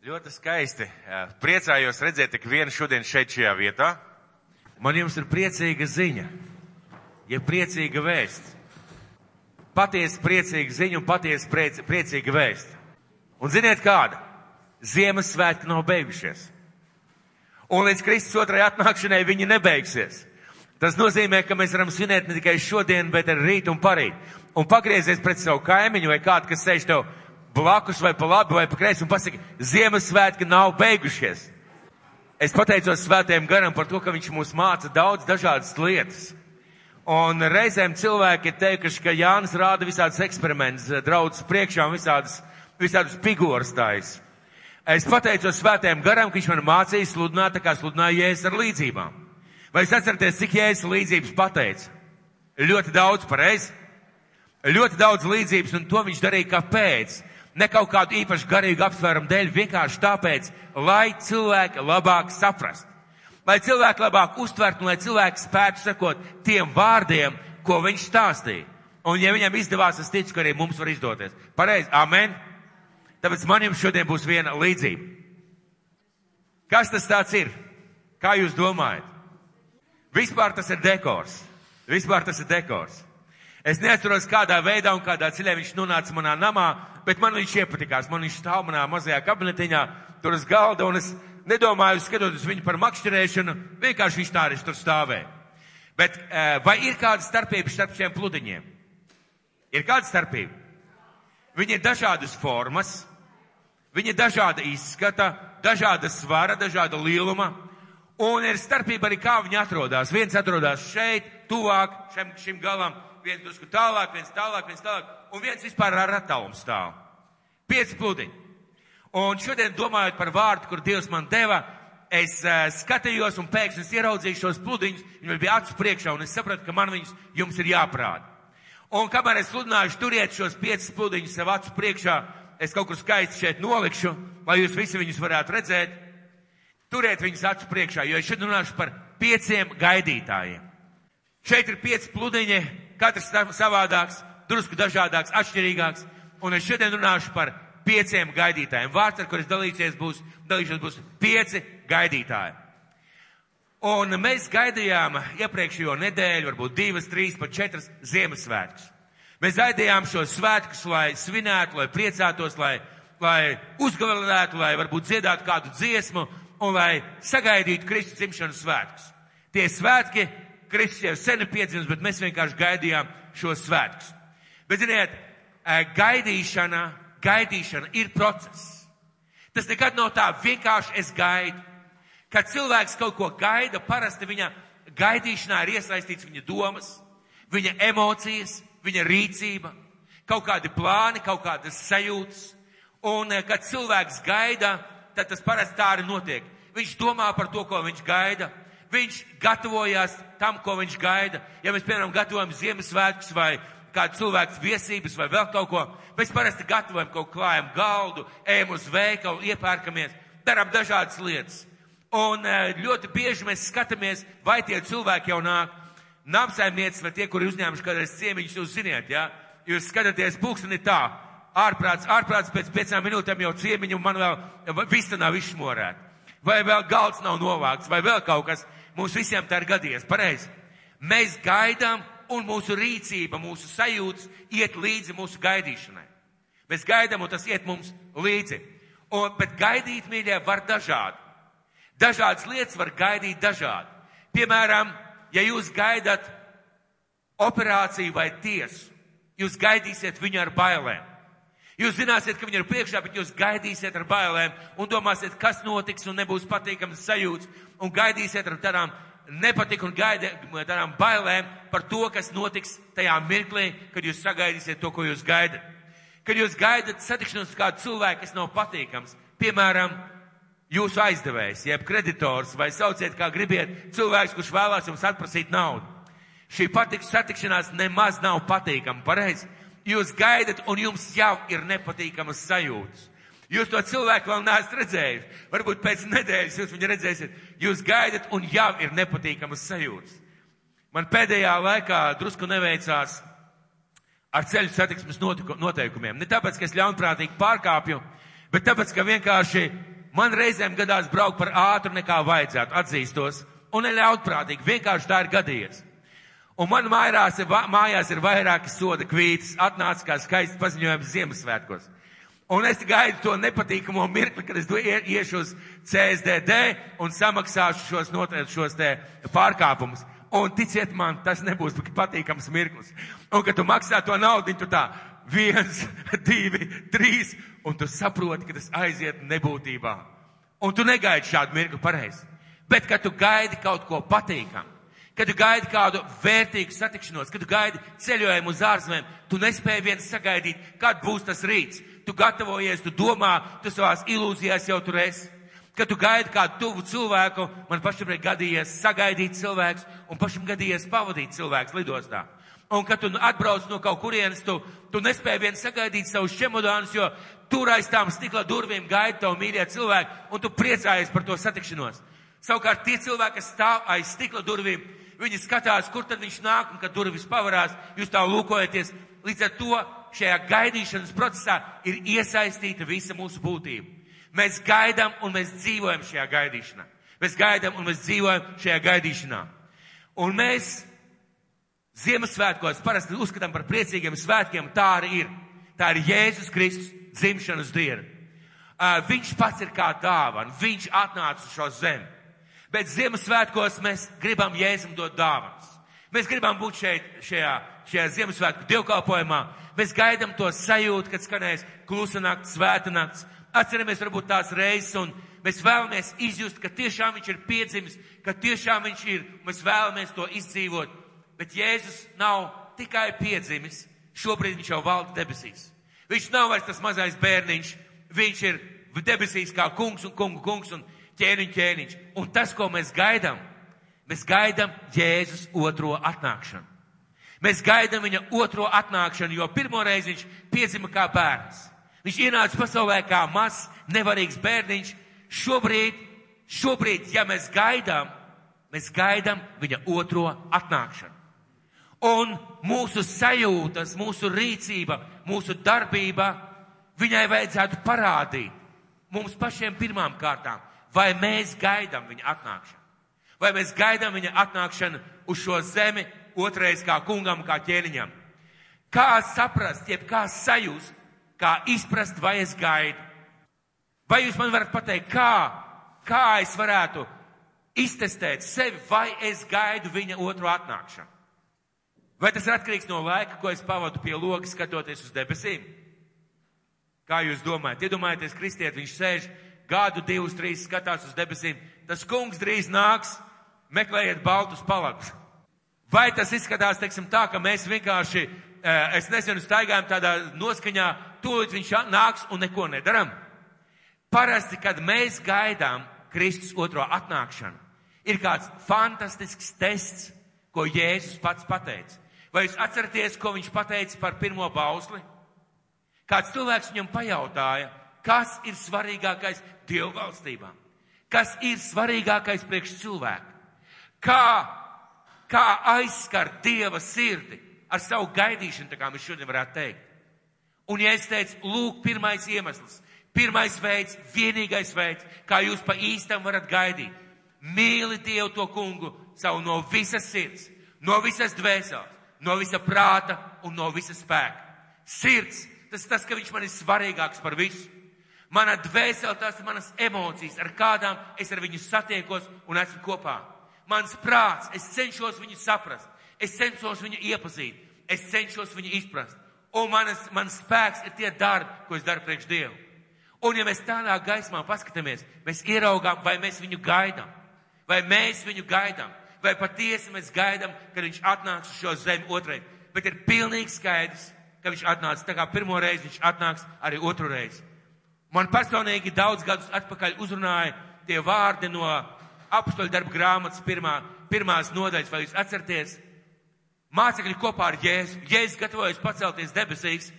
Ļoti skaisti. Priecājos redzēt tik vienu šodien šeit šajā vietā. Man jums ir priecīga ziņa, ja priecīga vēsts. Patiesi priecīga ziņa un patiesi priec, priecīga vēsts. Un ziniet kāda? Ziemassvētki nav beigušies. Un līdz Kristus otrai atnākšanai viņi nebeigsies. Tas nozīmē, ka mēs varam svinēt ne tikai šodien, bet arī rīt un parīt. Un pagriezies pret savu kaimiņu vai kādu, kas sēž tev blakus vai pa labi vai pa kreisi un pasaka, Ziemassvētki nav beigušies. Es pateicos svētajiem garam par to, ka viņš mūs māca daudz dažādas lietas. Un reizēm cilvēki ir teikuši, ka Jānis rāda visādas eksperimentus, draudz priekšā un visādas, visādus figūras tājas. Es pateicos svētajiem garam, ka viņš man mācīja sludināt, tā kā sludināja jēzus ar līdzībām. Vai jūs atceraties, cik jēzus līdzības pateica? Ļoti daudz pareizi. Ļoti daudz līdzības, un to viņš darīja kāpēc? Ne kaut kādu īpašu garīgu apsvērumu dēļ, vienkārši tāpēc, lai cilvēki labāk saprast. Lai cilvēki labāk uztvertu un lai cilvēki spētu sekot tiem vārdiem, ko viņš stāstīja. Un ja viņam izdevās, es ticu, ka arī mums var izdoties. Pareizi, amen. Tāpēc man jums šodien būs viena līdzība. Kas tas tāds ir? Kā jūs domājat? Vispār tas ir dekors. Vispār tas ir dekors. Es neatceros, kādā veidā un kādā ceļā viņš nonāca manā namā, bet man viņš iepatikās. Man viņš stāv manā mazajā kabinetiņā, tur uz galda, un es nedomāju, skatoties viņu par makšķerēšanu, vienkārši viņš tā arī tur stāvēja. Bet vai ir kāda starpība starp šiem pludiņiem? Ir kāda starpība? Viņi ir dažādas formas, viņi ir dažāda izskata, dažāda svara, dažāda lieluma, un ir starpība arī kā viņi atrodas. Viens atrodas šeit, tuvāk šim, šim galam, viens drusku tālāk, viens tālāk, viens tālāk, un viens vispār ar ratalumu stāv. Pieci pludiņi. Un šodien domājot par vārdu, kur Dievs man deva, es uh, skatījos un pēkšņi es ieraudzīju šos pludiņus, viņi bija acu priekšā, un es sapratu, ka man viņus jums ir jāprāda. Un kamēr es sludināšu, turiet šos piecus pludiņus sev acu priekšā, es kaut kur skaisti šeit nolikšu, lai jūs visi viņus varētu redzēt. Turiet viņus acu priekšā, jo es šodien runāšu par pieciem gaidītājiem. Šeit ir pieci pludiņi, katrs savādāks, drusku dažādāks, atšķirīgāks, un es šodien runāšu par pieciem gaidītājiem. Vārds, ar kur es dalīsies, būs, dalīšos, būs pieci gaidītāji. Un mēs gaidījām iepriekšējo nedēļu, varbūt divas, trīs, pat četras Ziemassvētkus. Mēs gaidījām šos svētkus, lai svinētu, lai priecātos, lai, lai uzgavilētu, lai varbūt dziedātu kādu dziesmu un lai sagaidītu Kristus dzimšanas svētkus. Tie svētki Kristus jau sen ir piedzimis, bet mēs vienkārši gaidījām šos svētkus. Bet, ziniet, gaidīšana, gaidīšana ir process. Tas nekad nav tā vienkārši es gaidu. Kad cilvēks kaut ko gaida, parasti viņa gaidīšanā ir iesaistīts viņa domas, viņa emocijas, viņa rīcība, kaut kādi plāni, kaut kādas sajūtas. Un, kad cilvēks gaida, tad tas parasti tā arī notiek. Viņš domā par to, ko viņš gaida viņš gatavojās tam, ko viņš gaida. Ja mēs, piemēram, gatavojam Ziemassvētkus vai kādu cilvēku viesības vai vēl kaut ko, mēs parasti gatavojam kaut ko klājam galdu, ejam uz veikalu, iepērkamies, darām dažādas lietas. Un e, ļoti bieži mēs skatāmies, vai tie cilvēki jau nāk. Namsaimnieks vai tie, kuri uzņēmuši kādreiz ciemiņus, jūs ziniet, jā? Ja? Jūs skatāties pulksteni tā, ārprāts, ārprāts pēc piecām minūtēm jau ciemiņu man vēl vista nav izšmorēta. Vai vēl galds nav novākts, vai vēl kaut kas. Mums visiem tā ir gadījies, pareizi. Mēs gaidām un mūsu rīcība, mūsu sajūtas iet līdzi mūsu gaidīšanai. Mēs gaidām un tas iet mums līdzi. Un, bet gaidīt, mīļie, var dažādi. Dažādas lietas var gaidīt dažādi. Piemēram, ja jūs gaidat operāciju vai tiesu, jūs gaidīsiet viņu ar bailēm. Jūs zināsiet, ka viņi ir priekšā, bet jūs gaidīsiet ar bailēm un domāsiet, kas notiks un nebūs patīkams sajūts un gaidīsiet ar tādām nepatik un gaida, tādām bailēm par to, kas notiks tajā mirklī, kad jūs sagaidīsiet to, ko jūs gaidat. Kad jūs gaidat satikšanos kādu cilvēku, kas nav patīkams, piemēram, jūsu aizdevējs, jeb kreditors, vai sauciet, kā gribiet, cilvēks, kurš vēlās jums atprasīt naudu. Šī patiks satikšanās nemaz nav patīkama, pareizi? Jūs gaidat, un jums jau ir nepatīkamas sajūtas. Jūs to cilvēku vēl neesat redzējuši. Varbūt pēc nedēļas jūs viņu redzēsiet. Jūs gaidat, un jau ir nepatīkamas sajūtas. Man pēdējā laikā drusku neveicās ar ceļu satiksmes noteikumiem. Ne tāpēc, ka es ļaunprātīgi pārkāpju, bet tāpēc, ka vienkārši man reizēm gadās braukt par ātru nekā vajadzētu, atzīstos, un neļautprātīgi, vienkārši tā ir gadījies. Un man mājās ir, mājās ir vairāki soda kvītas, atnāca kā skaists paziņojums Ziemassvētkos. Un es gaidu to nepatīkamo mirkli, kad es iešu uz CSDD un samaksāšu šos, noteikti šos te pārkāpumus. Un ticiet man, tas nebūs patīkams mirklis. Un, kad tu maksā to naudu, tu tā viens, divi, trīs, un tu saproti, ka tas aiziet nebūtībā. Un tu negaidi šādu mirkli pareizi. Bet, kad tu gaidi kaut ko patīkamu, kad tu gaidi kādu vērtīgu satikšanos, kad tu gaidi ceļojumu uz ārzemēm, tu nespēji viens sagaidīt, kad būs tas rīts. Tu gatavojies, tu domā, tu savās ilūzijās jau tur esi. Kad tu gaidi kādu tuvu cilvēku, man pašam ir gadījies sagaidīt cilvēks un pašam gadījies pavadīt cilvēks lidostā. Un kad tu atbrauc no kaut kurienes, tu, tu nespēji vien sagaidīt savus čemodānus, jo tur aiz tām stikla durvīm gaida tavu mīļie cilvēki, un tu priecājies par to satikšanos. Savukārt tie cilvēki, kas stāv aiz stikla durvīm, viņi skatās, kur tad viņš nāk, un kad durvis pavarās, jūs tā lūkojaties. Līdz ar to šajā gaidīšanas procesā ir iesaistīta visa mūsu būtība. Mēs gaidām un mēs dzīvojam šajā gaidīšanā. Mēs gaidām un mēs dzīvojam šajā gaidīšanā. Un mēs Ziemassvētkos parasti uzskatām par priecīgiem svētkiem. Tā arī ir. Tā ir Jēzus Kristus dzimšanas diena. Viņš pats ir kā dāvana. Viņš atnāca uz šo zemi. Bet Ziemassvētkos mēs gribam Jēzum dot dāvanas. Mēs gribam būt šeit, šajā, šajā Ziemassvētku dievkalpojumā. Mēs gaidām to sajūtu, kad skanēs klusa nakts, svēta nakts. Atceramies varbūt tās reizes un mēs vēlamies izjust, ka tiešām viņš ir piedzimis, ka tiešām viņš ir. Mēs vēlamies to izdzīvot. Bet Jēzus nav tikai piedzimis, šobrīd viņš jau valda debesīs. Viņš nav vairs tas mazais bērniņš, viņš ir debesīs kā kungs un kungu kungs. Un ķēniņš, ķēniņš. Un tas, ko mēs gaidām, mēs gaidām Jēzus otro atnākšanu. Mēs gaidām viņa otro atnākšanu, jo pirmo reizi viņš piedzima kā bērns. Viņš ienāca pasaulē kā mazs, nevarīgs bērniņš. Šobrīd, šobrīd, ja mēs gaidām, mēs gaidām viņa otro atnākšanu. Un mūsu sajūtas, mūsu rīcība, mūsu darbība viņai vajadzētu parādīt mums pašiem pirmām kārtām, vai mēs gaidām viņa atnākšanu. Vai mēs gaidām viņa atnākšanu uz šo zemi otrais kā kungam, kā ķēniņam. Kā saprast, jeb kā sajust, kā izprast, vai es gaidu. Vai jūs man varat pateikt, kā, kā es varētu iztestēt sevi, vai es gaidu viņa otru atnākšanu? Vai tas ir atkarīgs no laika, ko es pavadu pie logas, skatoties uz debesīm? Kā jūs domājat? Iedomājieties, kristiet, viņš sēž gadu, divus, trīs skatās uz debesīm. Tas kungs drīz nāks, meklējiet baltus palagus. Vai tas izskatās, teiksim, tā, ka mēs vienkārši, eh, es nezinu, staigājam tādā noskaņā, tūlīt viņš nāks un neko nedaram? Parasti, kad mēs gaidām Kristus otro atnākšanu, ir kāds fantastisks tests, ko Jēzus pats pateica. Vai jūs atceraties, ko viņš pateica par pirmo bausli? Kāds cilvēks viņam pajautāja, kas ir svarīgākais Dievu valstībā? Kas ir svarīgākais priekš cilvēku? Kā, kā aizskart Dieva sirdi ar savu gaidīšanu, tā kā mēs šodien varētu teikt? Un ja es teicu, lūk, pirmais iemesls, pirmais veids, vienīgais veids, kā jūs pa īstam varat gaidīt. Mīli Dievu to kungu savu no visas sirds, no visas dvēseles, no visa prāta un no visa spēka. Sirds, tas tas, ka viņš man ir svarīgāks par visu. Mana dvēsele, tās ir manas emocijas, ar kādām es ar viņu satiekos un esmu kopā. Mans prāts, es cenšos viņu saprast, es cenšos viņu iepazīt, es cenšos viņu izprast. Un manas, mans spēks ir tie darbi, ko es daru priekš Dievu. Un ja mēs tādā gaismā paskatāmies, mēs ieraugām, vai mēs viņu gaidām, vai mēs viņu gaidām, vai patiesi mēs gaidām, kad viņš atnāks uz šo zemi otrai. Bet ir pilnīgi skaidrs, ka viņš atnāks. Tā kā pirmo reizi viņš atnāks arī otru reizi. Man personīgi daudz gadus atpakaļ uzrunāja tie vārdi no apstoļu darba grāmatas pirmā, pirmās nodaļas, vai jūs atcerieties? Mācekļi kopā ar Jēzu. Jēzus gatavojas pacelties debesīs,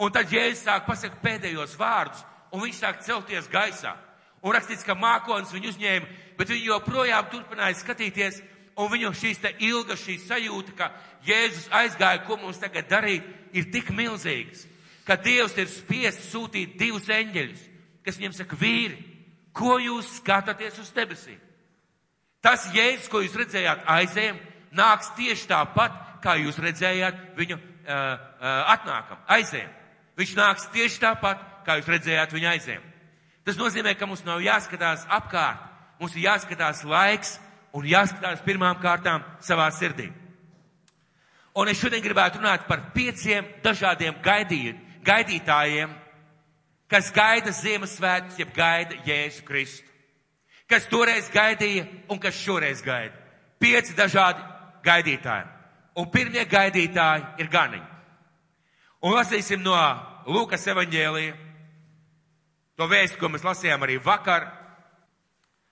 un tad Jēzus sāk pasakt pēdējos vārdus, un viņš sāk celties gaisā. Un rakstīts, ka mākonis viņu uzņēma, bet viņi joprojām turpināja skatīties, un viņu šīs te ilga šī sajūta, ka Jēzus aizgāja, ko mums tagad darīt, ir tik milzīgas ka Dievs ir spiests sūtīt divus eņģeļus, kas viņam saka, vīri, ko jūs skatāties uz debesīm? Tas jēzus, ko jūs redzējāt aizējiem, nāks tieši tāpat, kā jūs redzējāt viņu uh, uh, atnākam, aizējiem. Viņš nāks tieši tāpat, kā jūs redzējāt viņu aizējiem. Tas nozīmē, ka mums nav jāskatās apkārt, mums ir jāskatās laiks un jāskatās pirmām kārtām savā sirdī. Un es šodien gribētu runāt par pieciem dažādiem gaidī, gaidītājiem, kas gaida Ziemassvētkus, jeb gaida Jēzu Kristu. Kas toreiz gaidīja un kas šoreiz gaida. Pieci dažādi gaidītāji. Un pirmie gaidītāji ir ganiņi. Un lasīsim no Lūkas evaņģēlija. To vēstu, ko mēs lasījām arī vakar.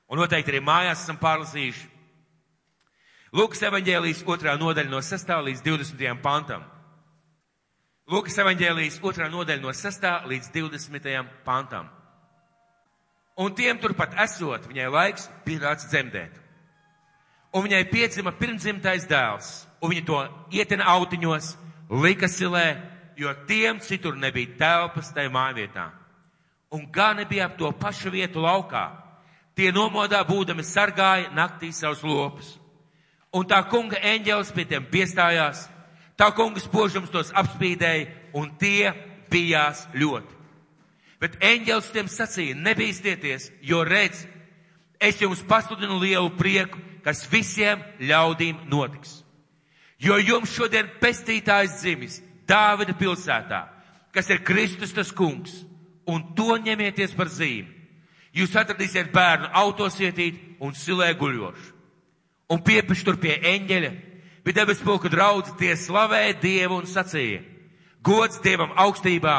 Un noteikti arī mājās esam pārlasījuši. Lūkas evaņģēlijas otrā nodaļa no 6. līdz 20. pantam. Lūkas evaņģēlijas otrā nodaļa no 6. līdz 20. pantam. Un tiem turpat esot, viņai laiks tāds dzemdēt. Un viņai piedzima pirmdzimtais dēls, un viņa to ietina autiņos, lika silē, jo tiem citur nebija telpas tajā mājvietā. Un gan nebija ap to pašu vietu laukā. Tie nomodā būdami sargāja naktī savus lopus. Un tā kunga eņģēlis pie tiem piestājās, tā kunga spožums tos apspīdēja, un tie bijās ļoti. Bet eņģēlis tiem sacīja, nebīsties, jo redz, es jums pasludinu lielu prieku, kas visiem ļaudīm notiks. Jo jums šodien pestītājs dzimis Dāvida pilsētā, kas ir Kristus tas kungs, un to ņemieties par zīmi. Jūs atradīsiet bērnu autosietīt un silē guļošu. Un piepiš tur pie eņģeļa, bija debes pulka draudzi, tie slavēja Dievu un sacīja, gods Dievam augstībā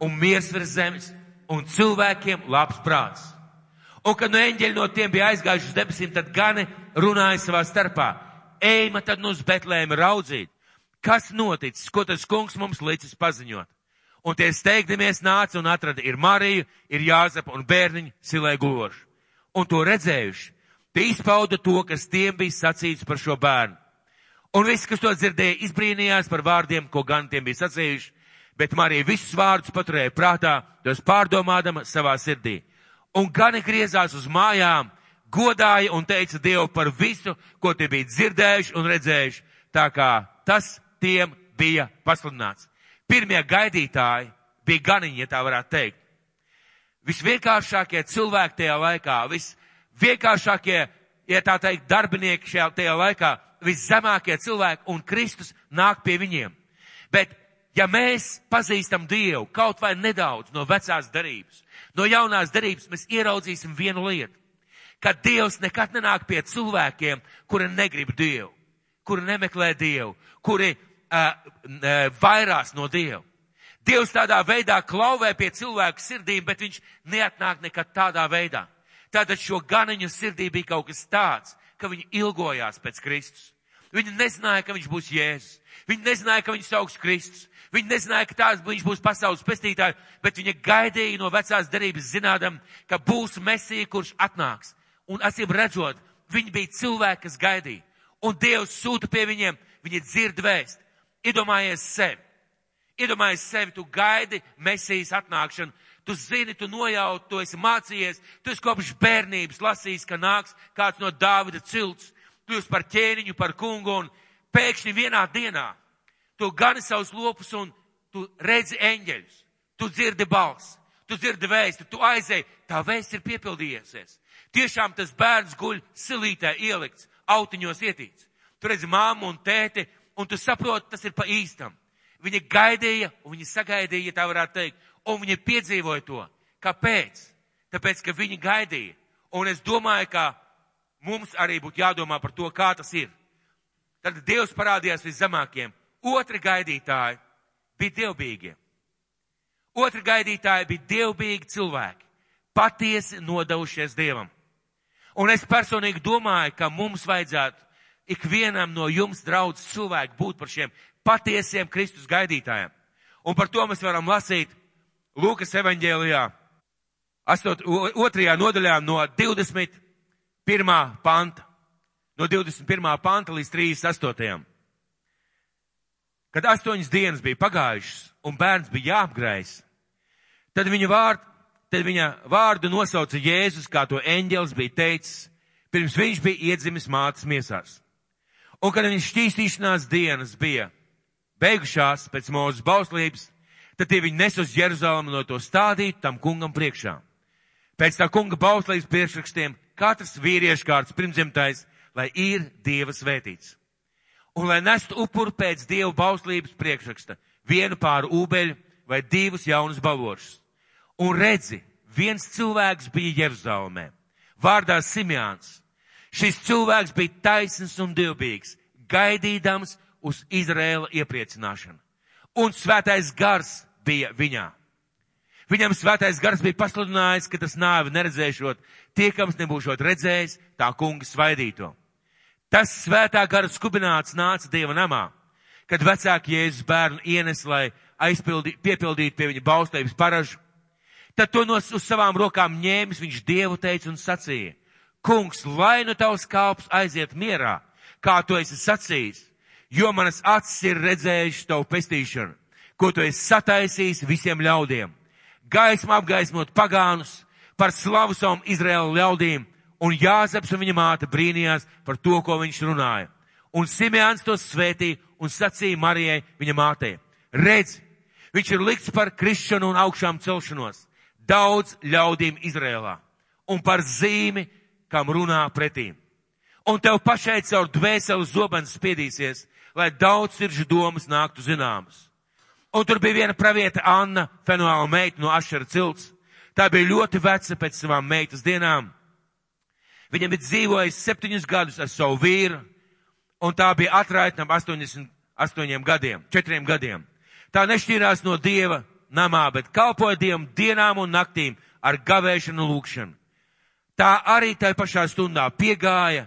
un miers virs zemes un cilvēkiem labs prāts. Un kad no eņģeļi no tiem bija aizgājuši uz debesīm, tad gani runāja savā starpā. Ejma tad nu uz Betlēmu raudzīt. Kas noticis, ko tas kungs mums licis paziņot? Un tie steigdamies nāca un atrada ir Mariju, ir Jāzepa un bērniņu silē guloši. Un to redzējuši, tie izpauda to, kas tiem bija sacīts par šo bērnu. Un visi, kas to dzirdēja, izbrīnījās par vārdiem, ko gan tiem bija sacījuši, bet Marija visus vārdus paturēja prātā, tos pārdomādama savā sirdī. Un gani griezās uz mājām, godāja un teica Dievu par visu, ko tie bija dzirdējuši un redzējuši, tā kā tas tiem bija pasludināts. Pirmie gaidītāji bija ganiņi, ja tā varētu teikt. Visvienkāršākie cilvēki tajā laikā, visvienkāršākie, ja tā teikt, darbinieki šajā tajā laikā, viszemākie cilvēki un Kristus nāk pie viņiem. Bet, ja mēs pazīstam Dievu kaut vai nedaudz no vecās darības, no jaunās darības, mēs ieraudzīsim vienu lietu, ka Dievs nekad nenāk pie cilvēkiem, kuri negrib Dievu, kuri nemeklē Dievu, kuri uh, vairās no Dieva. Dievs tādā veidā klauvē pie cilvēku sirdīm, bet viņš neatnāk nekad tādā veidā. Tātad šo ganiņu sirdī bija kaut kas tāds, ka viņi ilgojās pēc Kristus. Viņi nezināja, ka viņš būs Jēzus. Viņi nezināja, ka viņš sauks Kristus. Viņi nezināja, ka tās viņš būs pasaules pestītājs, bet viņi gaidīja no vecās derības zinādam, ka būs Mesija, kurš atnāks. Un acīm redzot, viņi bija cilvēki, kas gaidīja. Un Dievs sūta pie viņiem, viņi dzird vēst. Iedomājies sevi. Iedomājies sevi, tu gaidi mesijas atnākšanu. Tu zini, tu nojauti, tu esi mācījies, tu esi kopš bērnības lasījis, ka nāks kāds no Dāvida cilts. Esi par ķēniņu, par kungu un pēkšņi vienā dienā tu gani savus lopus un tu redzi eņģeļus. Tu dzirdi balsi, tu dzirdi vēsti, tu aizēji, tā vēsts ir piepildījies. Tiešām tas bērns guļ silītē ielikts, autiņos ietīts. Tu redzi māmu un tēti un tu saproti, tas ir pa īstam. Viņi gaidīja, un viņi sagaidīja, tā varētu teikt, un viņi piedzīvoja to. Kāpēc? Tāpēc, ka viņi gaidīja. Un es domāju, ka mums arī būtu jādomā par to, kā tas ir. Tad Dievs parādījās viszemākiem. Otri gaidītāji bija dievbijīgie. Otri gaidītāji bija dievbijīgi cilvēki, patiesi nodevušies Dievam. Un es personīgi domāju, ka mums vajadzētu ikvienam no jums, draudz cilvēki, būt par šiem patiesiem Kristus gaidītājiem. Un par to mēs varam lasīt Lūkas evaņģēlijā, 2. nodaļā no 21. panta. No 21. panta līdz 38. Kad astoņas dienas bija pagājušas un bērns bija jāapgrējas, tad viņa vārd, tad viņa vārdu nosauca Jēzus, kā to eņģels bija teicis, pirms viņš bija iedzimis mātes miesās. Un kad viņa šķīstīšanās dienas bija beigušās pēc mūzes bauslības, tad tie viņi nes uz Jeruzalemu no to stādīt tam kungam priekšā. Pēc tā kunga bauslības priekšrakstiem katrs vīriešu kārts pirmdzimtais, lai ir Dieva svētīts. Un lai nestu upuru pēc Dieva bauslības priekšraksta vienu pāru ūbeļu vai divus jaunus balošus. Un redzi, viens cilvēks bija Jeruzalemē, vārdā Simjāns. Šis cilvēks bija taisns un dievbijīgs, gaidīdams uz Izrēla iepriecināšanu. Un svētais gars bija viņā. Viņam svētais gars bija pasludinājis, ka tas nāvi neredzēšot, tiekams nebūšot redzējis tā kunga svaidīto. Tas svētā gara skubināts nāca Dieva namā, kad vecāki Jēzus bērnu ienes, lai aizpildītu, piepildītu pie viņa baustības paražu. Tad to no uz savām rokām ņēmis, viņš Dievu teica un sacīja, kungs, lai nu tavs kalps aiziet mierā, kā tu esi sacījis, jo manas acis ir redzējuši tavu pestīšanu, ko tu esi sataisījis visiem ļaudiem. Gaismu apgaismot pagānus par slavu savam Izraēlu ļaudīm, un Jāzeps un viņa māte brīnījās par to, ko viņš runāja. Un Simeāns to svētīja un sacīja Marijai viņa mātei. Redz, viņš ir likts par krišanu un augšām celšanos daudz ļaudīm Izrēlā un par zīmi, kam runā pretī. Un tev pašai caur dvēseli zobens spiedīsies, lai daudz sirdžu domas nāktu zināmas. Un tur bija viena pravieta Anna, fenoāla meita no Ašera cilts. Tā bija ļoti veca pēc savām meitas dienām. Viņa bija dzīvojusi septiņus gadus ar savu vīru, un tā bija atraitnam 88 gadiem, 4 gadiem. Tā nešķīrās no Dieva namā, bet kalpoja Dievam dienām un naktīm ar gavēšanu un lūkšanu. Tā arī tajā pašā stundā piegāja,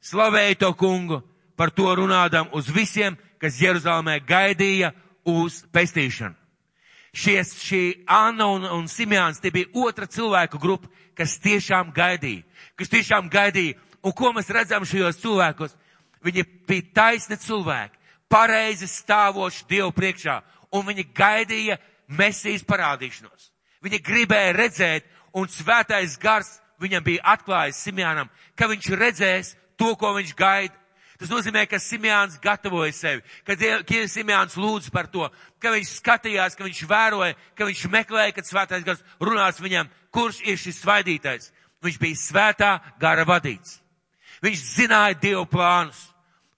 slavēja to kungu, par to runādam uz visiem, kas Jeruzalemē gaidīja uz pestīšanu. Šies, šī Anna un, un Simjāns, tie bija otra cilvēku grupa, kas tiešām gaidīja, kas tiešām gaidīja. Un ko mēs redzam šajos cilvēkos? Viņi bija taisni cilvēki, pareizi stāvoši Dievu priekšā, un viņi gaidīja Mesijas parādīšanos. Viņi gribēja redzēt, un svētais gars viņam bija atklājis Simjānam, ka viņš redzēs to, ko viņš gaida. Tas nozīmē, ka Simjāns gatavoja sevi, ka Simjāns lūdz par to, ka viņš skatījās, ka viņš vēroja, ka viņš meklēja, kad svētais gars runās viņam, kurš ir šis svaidītais. Viņš bija svētā gara vadīts. Viņš zināja Dievu plānus,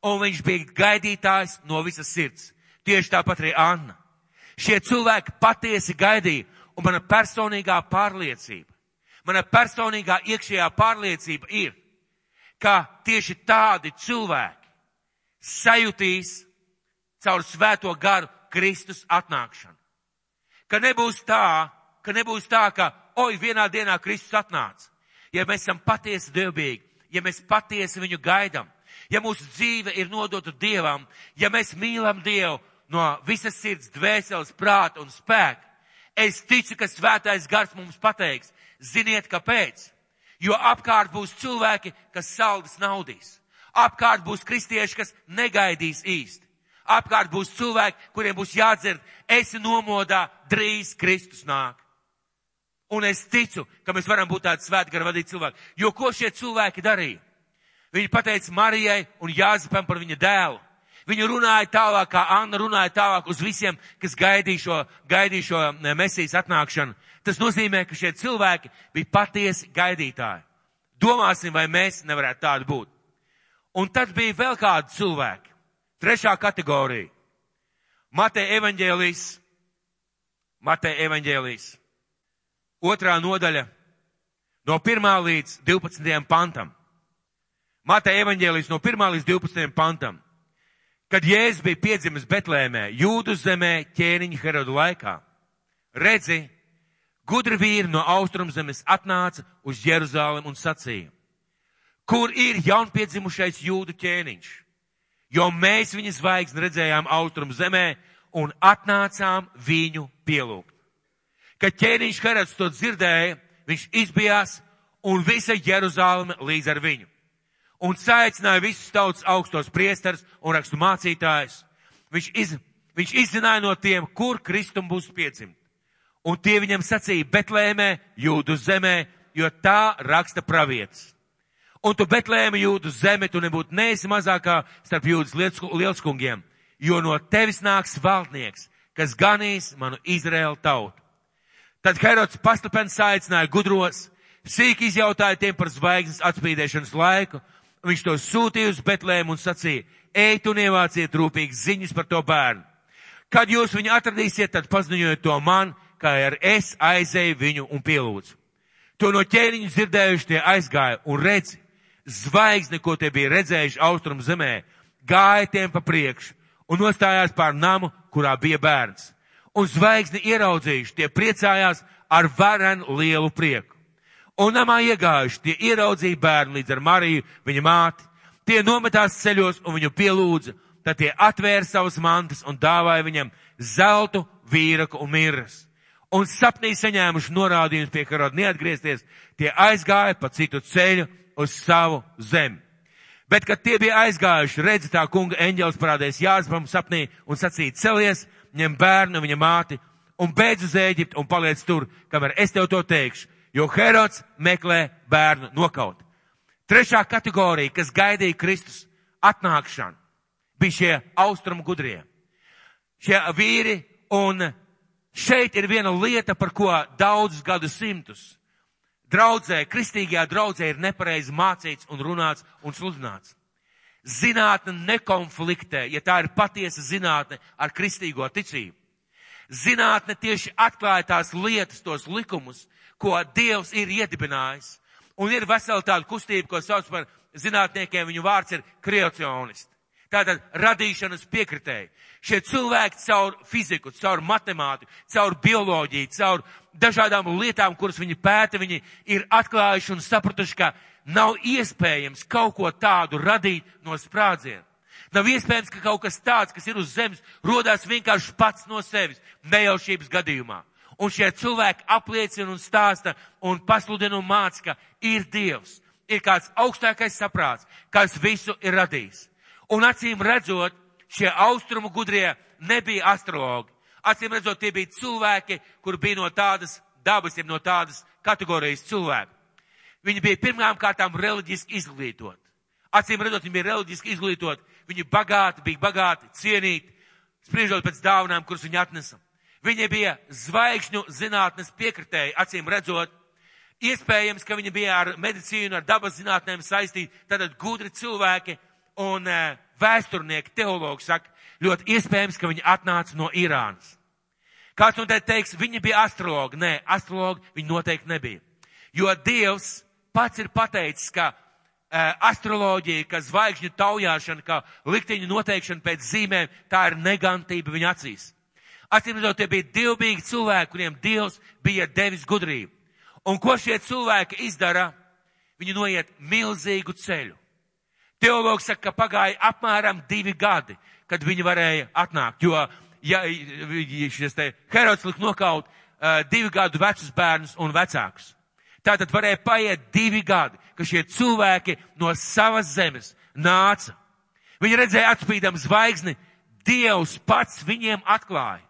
un viņš bija gaidītājs no visas sirds. Tieši tāpat arī Anna. Šie cilvēki patiesi gaidīja, un mana personīgā pārliecība, mana personīgā iekšējā pārliecība ir, ka tieši tādi cilvēki sajutīs caur svēto garu Kristus atnākšanu. Ka nebūs tā, ka nebūs tā, ka, oi, vienā dienā Kristus atnāca. Ja mēs esam patiesi dievbīgi, ja mēs patiesi viņu gaidam, ja mūsu dzīve ir nodota Dievam, ja mēs mīlam Dievu no visas sirds, dvēseles, prāta un spēka, es ticu, ka svētais gars mums pateiks, ziniet, kāpēc? Jo apkārt būs cilvēki, kas saldas naudīs. Apkārt būs kristieši, kas negaidīs īsti. Apkārt būs cilvēki, kuriem būs jādzird, esi nomodā, drīz Kristus nāk. Un es ticu, ka mēs varam būt tādi svēti gara vadīti cilvēki. Jo ko šie cilvēki darīja? Viņi pateica Marijai un Jāzepam par viņa dēlu. Viņi runāja tālāk, kā Anna runāja tālāk uz visiem, kas gaidīja šo, gaidīja šo eh, mesijas atnākšanu. Tas nozīmē, ka šie cilvēki bija patiesi gaidītāji. Domāsim, vai mēs nevarētu tādi būt. Un tad bija vēl kādi cilvēki. Trešā kategorija. Mateja evaņģēlijas. Mateja evaņģēlijas. Otrā nodaļa. No 1. līdz 12. pantam. Mateja evaņģēlijas no 1. līdz 12. pantam. Kad Jēzus bija piedzimis Betlēmē, Jūdu zemē ķēniņa Herodu laikā, redzi, Gudri vīri no austrumzemes atnāca uz Jeruzālem un sacīja, kur ir jaunpiedzimušais jūdu ķēniņš, jo mēs viņa zvaigzni redzējām austrumzemē un atnācām viņu pielūgt. Kad ķēniņš Herods to dzirdēja, viņš izbijās un visa Jeruzāleme līdz ar viņu. Un saicināja visus tautas augstos priestars un rakstu mācītājus. Viņš, iz, viņš izzināja no tiem, kur Kristum būs piedzimt Un tie viņam sacīja Betlēmē, jūdu zemē, jo tā raksta pravietis. Un tu Betlēma jūdu zeme, tu nebūtu neesi mazākā starp jūdas lielskungiem, jo no tevis nāks valdnieks, kas ganīs manu Izraēlu tautu. Tad Herods paslapens aicināja gudros, sīk izjautāja tiem par zvaigznes atspīdēšanas laiku, un viņš to sūtīja uz Betlēmu un sacīja, ej un ievāciet rūpīgas ziņas par to bērnu. Kad jūs viņu atradīsiet, tad paziņojiet to man, kā ar es aizēju viņu un pielūdzu. To no ķēniņa dzirdējuši tie aizgāja un redzi, zvaigzni, ko tie bija redzējuši austrum zemē, gāja tiem pa priekšu un nostājās pār namu, kurā bija bērns. Un zvaigzni ieraudzījuši, tie priecājās ar varenu lielu prieku. Un namā iegājuši, tie ieraudzīja bērnu līdz ar Mariju, viņa māti. Tie nometās ceļos un viņu pielūdza, tad tie atvēra savas mantas un dāvāja viņam zeltu, vīraku un mirras. Un sapnī saņēmuši norādījumus pie karoda neatgriezties, tie aizgāja pa citu ceļu uz savu zemi. Bet, kad tie bija aizgājuši, redzi tā kunga eņģels parādēs Jāzbam sapnī un sacīja celies, ņem bērnu viņa māti un beidz uz Ēģiptu un paliec tur, kamēr es tev to teikšu, jo Herods meklē bērnu nokaut. Trešā kategorija, kas gaidīja Kristus atnākšanu, bija šie austrumu gudrie. Šie vīri, un šeit ir viena lieta, par ko daudzus gadu simtus draudzē, kristīgajā draudzē ir nepareizi mācīts un runāts un sludināts. Zinātne nekonfliktē, ja tā ir patiesa zinātne ar kristīgo ticību. Zinātne tieši atklāja tās lietas, tos likumus, ko Dievs ir iedibinājis. Un ir vesela tāda kustība, ko sauc par zinātniekiem, viņu vārds ir kreacionisti. Tātad radīšanas piekritēji. Šie cilvēki caur fiziku, caur matemātiku, caur bioloģiju, caur dažādām lietām, kuras viņi pēta, viņi ir atklājuši un sapratuši, ka nav iespējams kaut ko tādu radīt no sprādziena. Nav iespējams, ka kaut kas tāds, kas ir uz zemes, rodās vienkārši pats no sevis, nejaušības gadījumā. Un šie cilvēki apliecina un stāsta un pasludina un māca, ka ir Dievs, ir kāds augstākais saprāts, kas visu ir radījis. Un acīm redzot, šie austrumu gudrie nebija astrologi. Acīm redzot, tie bija cilvēki, kur bija no tādas dabas, ir no tādas kategorijas cilvēki. Viņi bija pirmām kārtām reliģiski izglītoti. Acīm redzot, viņi bija reliģiski izglītoti, viņi bagāti, bija bagāti, cienīti, spriežot pēc dāvanām, kuras viņi atnesa. Viņi bija zvaigžņu zinātnes piekritēji, acīm redzot, iespējams, ka viņi bija ar medicīnu, ar dabas zinātnēm saistīti, tātad gudri cilvēki, un uh, vēsturnieki, teologi saka, ļoti iespējams, ka viņi atnāca no Irānas. Kāds man te teiks, viņi bija astrologi. Nē, astrologi viņi noteikti nebija. Jo Dievs pats ir pateicis, ka uh, astroloģija, ka zvaigžņu taujāšana, ka likteņu noteikšana pēc zīmēm, tā ir negantība viņa acīs. Acīm redzot, tie bija divbīgi cilvēki, kuriem Dievs bija devis gudrību. Un ko šie cilvēki izdara? Viņi noiet milzīgu ceļu. Teologs saka, ka pagāja apmēram divi gadi, kad viņi varēja atnākt, jo, ja šis te Herods lika nokaut uh, divi gadu vecus bērnus un vecākus. Tātad varēja paiet divi gadi, ka šie cilvēki no savas zemes nāca. Viņi redzēja atspīdam zvaigzni, Dievs pats viņiem atklāja.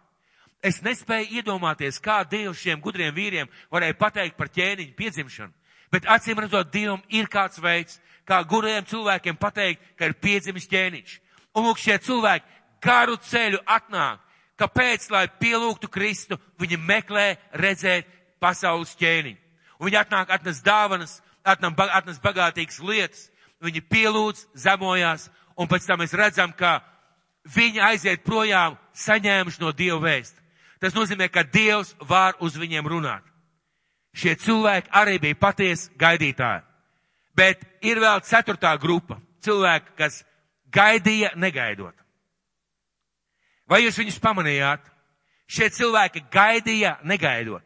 Es nespēju iedomāties, kā Dievs šiem gudriem vīriem varēja pateikt par ķēniņu piedzimšanu, bet acīm redzot, Dievam ir kāds veids, kā guriem cilvēkiem pateikt, ka ir piedzimis ķēniņš. Un lūk, šie cilvēki garu ceļu atnāk. Kāpēc, lai pielūgtu Kristu, viņi meklē redzēt pasaules ķēniņu. Un viņi atnāk, atnes dāvanas, atnes bagātīgas lietas, viņi pielūdz, zemojās, un pēc tam mēs redzam, ka viņi aiziet projām saņēmuši no Dieva vēstu. Tas nozīmē, ka Dievs var uz viņiem runāt. Šie cilvēki arī bija patiesi gaidītāji. Bet ir vēl ceturtā grupa cilvēki, kas gaidīja negaidot. Vai jūs viņus pamanījāt? Šie cilvēki gaidīja negaidot.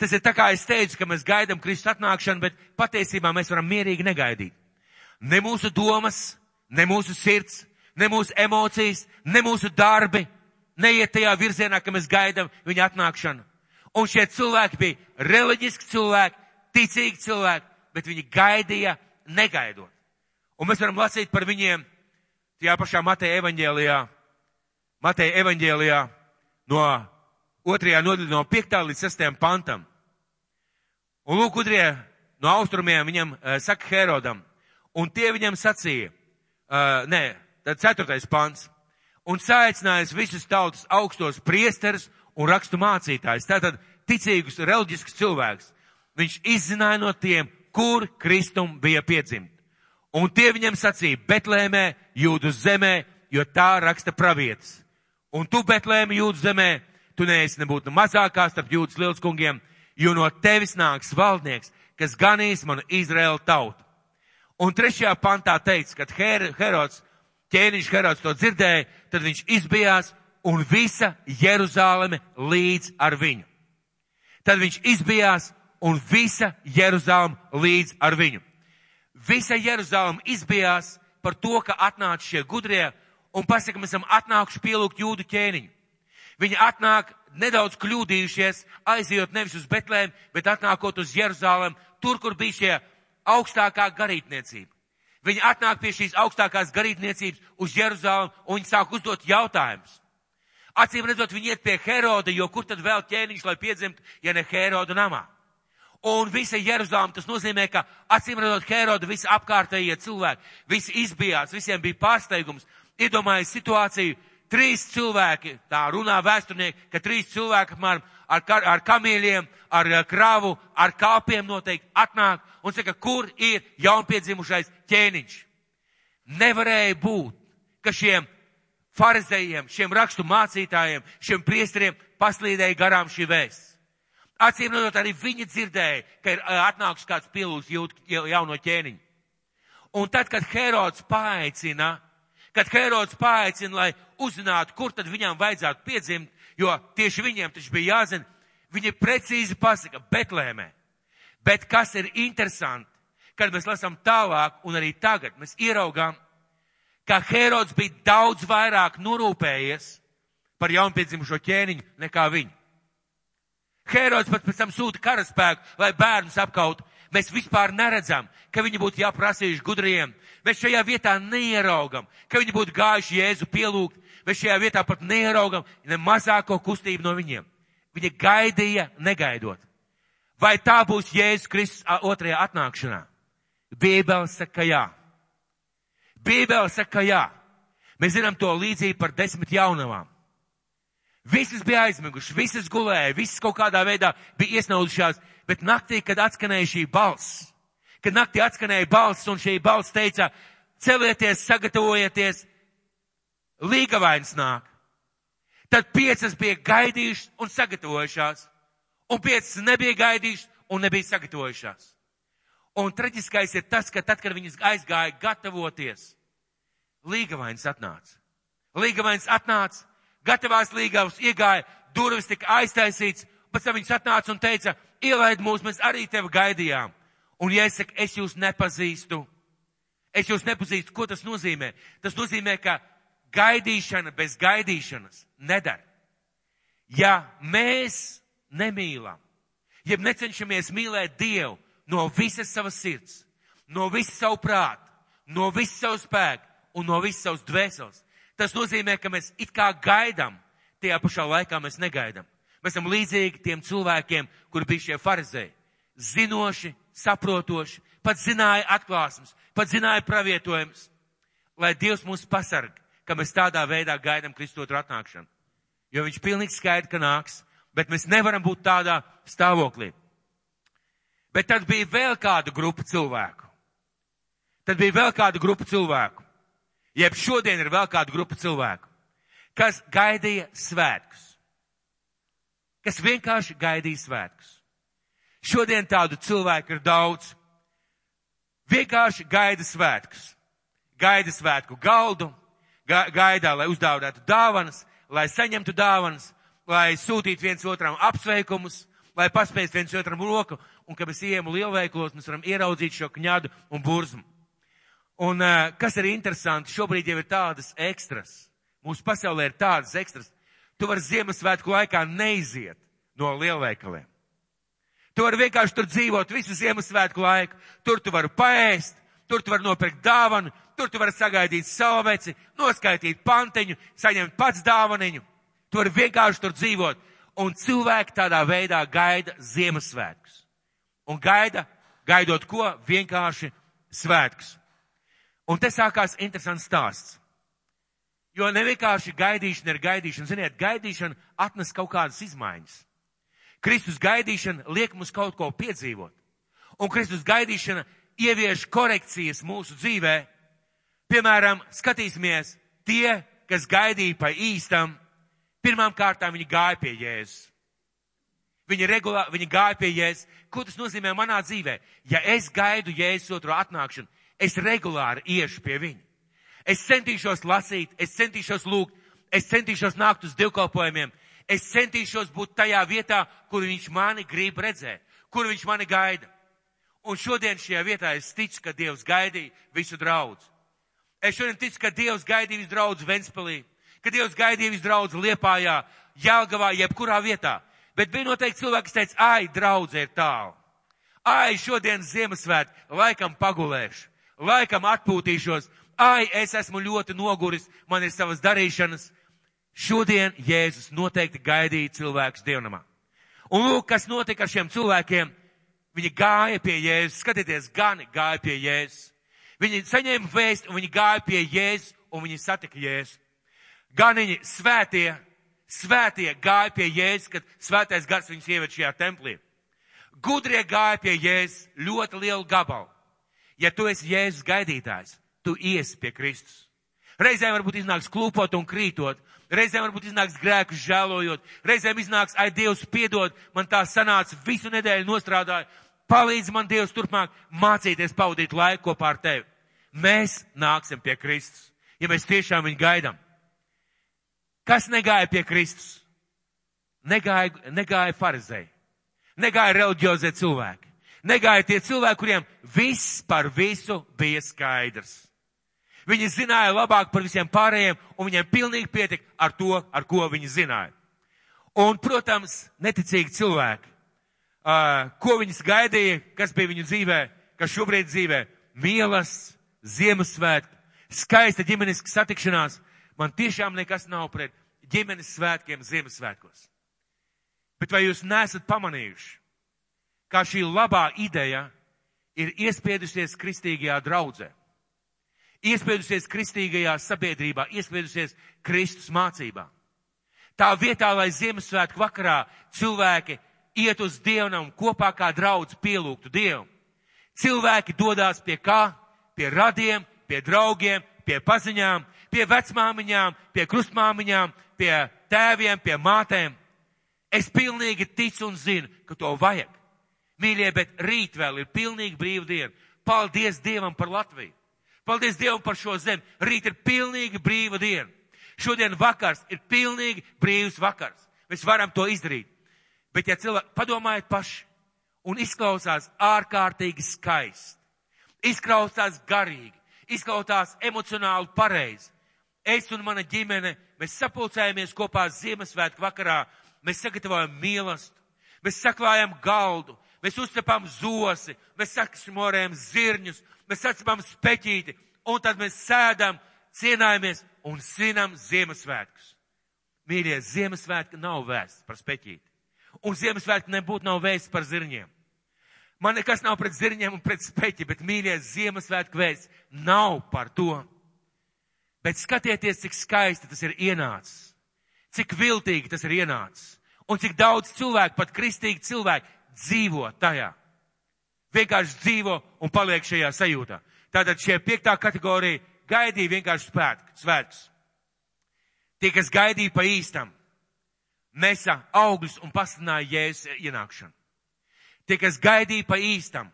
Tas ir tā kā es teicu, ka mēs gaidām Kristus atnākšanu, bet patiesībā mēs varam mierīgi negaidīt. Ne mūsu domas, ne mūsu sirds, ne mūsu emocijas, ne mūsu darbi neiet tajā virzienā, ka mēs gaidām viņa atnākšanu. Un šie cilvēki bija reliģiski cilvēki, ticīgi cilvēki, bet viņi gaidīja negaidot. Un mēs varam lasīt par viņiem tajā pašā Mateja evaņģēlijā, Mateja evaņģēlijā no otrajā nodaļā no 5. līdz 6. pantam. Un lūk, gudrie no austrumiem viņam uh, saka Herodam, un tie viņam sacīja, uh, nē, tad 4. pants, un saicinājis visus tautas augstos priesterus un rakstu mācītājus, tātad ticīgus, reliģiskus cilvēkus. Viņš izzināja no tiem, kur Kristum bija piedzimt. Un tie viņam sacīja, Betlēmē, jūdu zemē, jo tā raksta pravietis. Un tu, Betlēmē, jūdu zemē, tu neesi nebūtu mazākā starp jūdas lielskungiem, jo no tevis nāks valdnieks, kas ganīs manu Izraēlu tautu. Un trešajā pantā teica, kad Her Herods, ķēniņš Herods to dzirdēja, tad viņš izbijās un visa Jeruzāleme līdz ar viņu. Tad viņš izbijās un visa Jeruzāleme līdz ar viņu. Visa Jeruzāleme izbijās par to, ka atnāca šie gudrie un pasaka, mēs esam atnākuši pielūgt jūdu ķēniņu. Viņi atnāk nedaudz kļūdījušies, aizejot nevis uz Betlēm, bet atnākot uz Jeruzālēm, tur, kur bija šie augstākā garītniecība. Viņi atnāk pie šīs augstākās garītniecības uz Jeruzālēm un viņi sāk uzdot jautājumus. Acīm redzot, viņi iet pie Heroda, jo kur tad vēl ķēniņš, lai piedzimtu, ja ne Heroda namā? Un visa Jeruzalem, tas nozīmē, ka acīm redzot Heroda, visi apkārtējie cilvēki, visi izbijās, visiem bija pārsteigums. Iedomājies situāciju, trīs cilvēki, tā runā vēsturnieki, ka trīs cilvēki apmēram ar, ar, ar kamīļiem, ar kravu, ar kāpiem noteikti atnāk un saka, kur ir jaunpiedzimušais ķēniņš. Nevarēja būt, ka šiem farizējiem, šiem rakstu mācītājiem, šiem priesteriem paslīdēja garām šī vēsts. Acīm redzot, arī viņi dzirdēja, ka ir atnāks kāds pielūgs jauno ķēniņu. Un tad, kad Herods paaicina, kad Herods paaicina, lai uzzinātu, kur tad viņām vajadzētu piedzimt, jo tieši viņiem taču bija jāzina, viņi precīzi pasaka Betlēmē. Bet kas ir interesanti, kad mēs lasām tālāk un arī tagad, mēs ieraugām, ka Herods bija daudz vairāk norūpējies par jaunpiedzimušo ķēniņu nekā viņi. Herods pat pēc tam sūta karaspēku, lai bērnus apkautu. Mēs vispār neredzam, ka viņi būtu jāprasījuši gudriem. Mēs šajā vietā neieraugam, ka viņi būtu gājuši Jēzu pielūgt. Mēs šajā vietā pat neieraugam ne mazāko kustību no viņiem. Viņi gaidīja, negaidot. Vai tā būs Jēzus Kristus otrajā atnākšanā? Bībele saka, ka jā. Bībele saka, ka jā. Mēs zinām to līdzību par desmit jaunavām. Visas bija aizmigušas, visas gulēja, visas kaut kādā veidā bija iesnaudušās, bet naktī, kad atskanēja šī balss, kad naktī atskanēja balss un šī balss teica, celieties, sagatavojieties, līgavains nāk. Tad piecas bija gaidījušas un sagatavojušās, un piecas nebija gaidījušas un nebija sagatavojušās. Un traģiskais ir tas, ka tad, kad viņas aizgāja gatavoties, līgavains atnāca. Līgavains atnāca gatavās līgavas iegāja, durvis tika aiztaisīts, pēc tam viņas atnāca un teica, ielaid mūs, mēs arī tevi gaidījām. Un ja es saku, es jūs nepazīstu, es jūs nepazīstu, ko tas nozīmē? Tas nozīmē, ka gaidīšana bez gaidīšanas nedara. Ja mēs nemīlam, ja necenšamies mīlēt Dievu no visas savas sirds, no visas savu prātu, no visas savu spēku un no visas savas dvēseles, Tas nozīmē, ka mēs it kā gaidām, tajā pašā laikā mēs negaidām. Mēs esam līdzīgi tiem cilvēkiem, kuri bija šie farizēji. Zinoši, saprotoši, pat zināja atklāsmes, pat zināja pravietojumus, lai Dievs mūs pasarg, ka mēs tādā veidā gaidām Kristotu atnākšanu. Jo viņš pilnīgi skaidri, ka nāks, bet mēs nevaram būt tādā stāvoklī. Bet tad bija vēl kāda grupa cilvēku. Tad bija vēl kāda grupa cilvēku Jeb šodien ir vēl kāda grupa cilvēku, kas gaidīja svētkus. Kas vienkārši gaidīja svētkus. Šodien tādu cilvēku ir daudz. Vienkārši gaida svētkus. Gaida svētku galdu, ga gaidā, lai uzdāvinātu dāvanas, lai saņemtu dāvanas, lai sūtītu viens otram apsveikumus, lai paspēst viens otram roku, un kad mēs ejam lielveikalos, mēs varam ieraudzīt šo kņadu un burzmu. Un uh, kas ir interesanti, šobrīd jau ir tādas ekstras. Mūsu pasaulē ir tādas ekstras. Tu vari Ziemassvētku laikā neiziet no lielveikaliem. Tu vari vienkārši tur dzīvot visu Ziemassvētku laiku. Tur tu vari paēst, tur tu vari nopirkt dāvanu, tur tu vari sagaidīt salveci, noskaitīt panteņu, saņemt pats dāvaniņu. Tu vari vienkārši tur dzīvot. Un cilvēki tādā veidā gaida Ziemassvētkus. Un gaida, gaidot ko? Vienkārši svētkus. Un te sākās interesants stāsts. Jo ne vienkārši gaidīšana ir gaidīšana. Ziniet, gaidīšana atnes kaut kādas izmaiņas. Kristus gaidīšana liek mums kaut ko piedzīvot. Un Kristus gaidīšana ievieš korekcijas mūsu dzīvē. Piemēram, skatīsimies, tie, kas gaidīja pa īstam, pirmām kārtām viņi gāja pie Jēzus. Viņi, regulā, viņi gāja pie Jēzus. Ko tas nozīmē manā dzīvē? Ja es gaidu Jēzus otro atnākšanu, es regulāri iešu pie viņa. Es centīšos lasīt, es centīšos lūgt, es centīšos nākt uz divkalpojumiem, es centīšos būt tajā vietā, kur viņš mani grib redzēt, kur viņš mani gaida. Un šodien šajā vietā es ticu, ka Dievs gaidīja visu draudz. Es šodien ticu, ka Dievs gaidīja visu draudz Ventspilī, ka Dievs gaidīja visu draudz Liepājā, Jelgavā, jebkurā vietā. Bet bija noteikti cilvēki, kas teica, ai, draudze ir tālu. Ai, šodien Ziemassvēt, laikam pagulēšu, laikam atpūtīšos, ai, es esmu ļoti noguris, man ir savas darīšanas. Šodien Jēzus noteikti gaidīja cilvēkus dievnamā. Un lūk, kas notika ar šiem cilvēkiem. Viņi gāja pie Jēzus, skatieties, gani gāja pie Jēzus. Viņi saņēma vēstu un viņi gāja pie Jēzus un viņi satika Jēzu. Ganiņi svētie, svētie gāja pie Jēzus, kad svētais gars viņus ieved šajā templī. Gudrie gāja pie Jēzus ļoti lielu gabalu. Ja tu esi Jēzus gaidītājs, tu iesi pie Kristus. Reizēm varbūt iznāks klūpot un krītot, reizēm varbūt iznāks grēkus žēlojot, reizēm iznāks, ai Dievs piedod, man tā sanāca, visu nedēļu nostrādāju, palīdz man Dievs turpmāk mācīties pavadīt laiku kopā ar tevi. Mēs nāksim pie Kristus, ja mēs tiešām viņu gaidām. Kas negāja pie Kristus? Negāja, negāja farizēji, negāja reliģiozie cilvēki, negāja tie cilvēki, kuriem viss par visu bija skaidrs. Viņi zināja labāk par visiem pārējiem, un viņiem pilnīgi pietika ar to, ar ko viņi zināja. Un, protams, neticīgi cilvēki, uh, ko viņas gaidīja, kas bija viņu dzīvē, kas šobrīd dzīvē, mielas, Ziemassvētki, skaista ģimeniska satikšanās. Man tiešām nekas nav pret ģimenes svētkiem Ziemassvētkos. Bet vai jūs nesat pamanījuši, kā šī labā ideja ir iespiedusies kristīgajā draudzē? Iespiedusies kristīgajā sabiedrībā, iespiedusies Kristus mācībā. Tā vietā, lai Ziemassvētku vakarā cilvēki iet uz dievnam kopā kā draudz pielūgtu Dievu. Cilvēki dodās pie kā? Pie radiem, pie draugiem, pie paziņām, pie vecmāmiņām, pie krustmāmiņām, pie tēviem, pie mātēm. Es pilnīgi ticu un zinu, ka to vajag. Mīļie, bet rīt vēl ir pilnīgi brīva diena. Paldies Dievam par Latviju. Paldies Dievam par šo zemi. Rīt ir pilnīgi brīva diena. Šodien vakars ir pilnīgi brīvs vakars. Mēs varam to izdarīt. Bet ja cilvēki, padomājiet paši, un izklausās ārkārtīgi skaisti, izklausās garīgi, izklausās emocionāli pareizi. Es un mana ģimene, mēs sapulcējamies kopā Ziemassvētku vakarā, mēs sagatavojam mīlestību, mēs saklājam galdu, mēs uzcepam zosi, mēs sakšmorējam zirņus, mēs sacepam speķīti, un tad mēs sēdam, cienājamies un svinam Ziemassvētkus. Mīļie, Ziemassvētki nav vēsts par speķīti. Un Ziemassvētki nebūtu nav vēsts par zirņiem. Man nekas nav pret zirņiem un pret speķi, bet mīļie Ziemassvētku vēsts nav par to. Bet skatieties, cik skaisti tas ir ienācis. Cik viltīgi tas ir ienācis. Un cik daudz cilvēku, pat kristīgi cilvēki, dzīvo tajā. Vienkārši dzīvo un paliek šajā sajūtā. Tātad šie piektā kategorija gaidīja vienkārši svētkus. Tie, kas gaidīja pa īstam, nesa augļus un pasludināja jēzus ienākšanu. Tie, kas gaidīja pa īstam,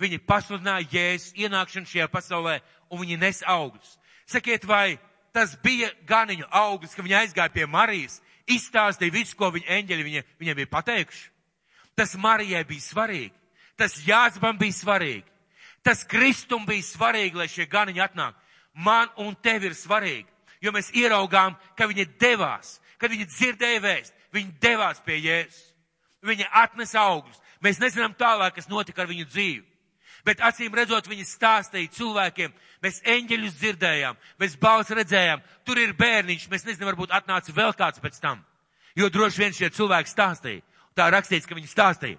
viņi pasludināja jēzus ienākšanu šajā pasaulē un viņi nes augļus. Sakiet, vai tas bija ganiņu auglis, ka viņi aizgāja pie Marijas, izstāstīja visu, ko viņa eņģeļi viņa, viņai bija pateikuši? Tas Marijai bija svarīgi. Tas Jāzbam bija svarīgi. Tas Kristum bija svarīgi, lai šie ganiņi atnāk. Man un tev ir svarīgi, jo mēs ieraugām, ka viņi devās, kad viņi dzirdēja vēst, viņi devās pie Jēzus. Viņi atnesa augļus. Mēs nezinām tālāk, kas notika ar viņu dzīvi. Bet acīm redzot, viņi stāstīja cilvēkiem, mēs eņģeļus dzirdējām, mēs balsi redzējām, tur ir bērniņš, mēs nezinām, varbūt atnāca vēl kāds pēc tam. Jo droši vien šie cilvēki stāstīja. Tā rakstīts, ka viņi stāstīja.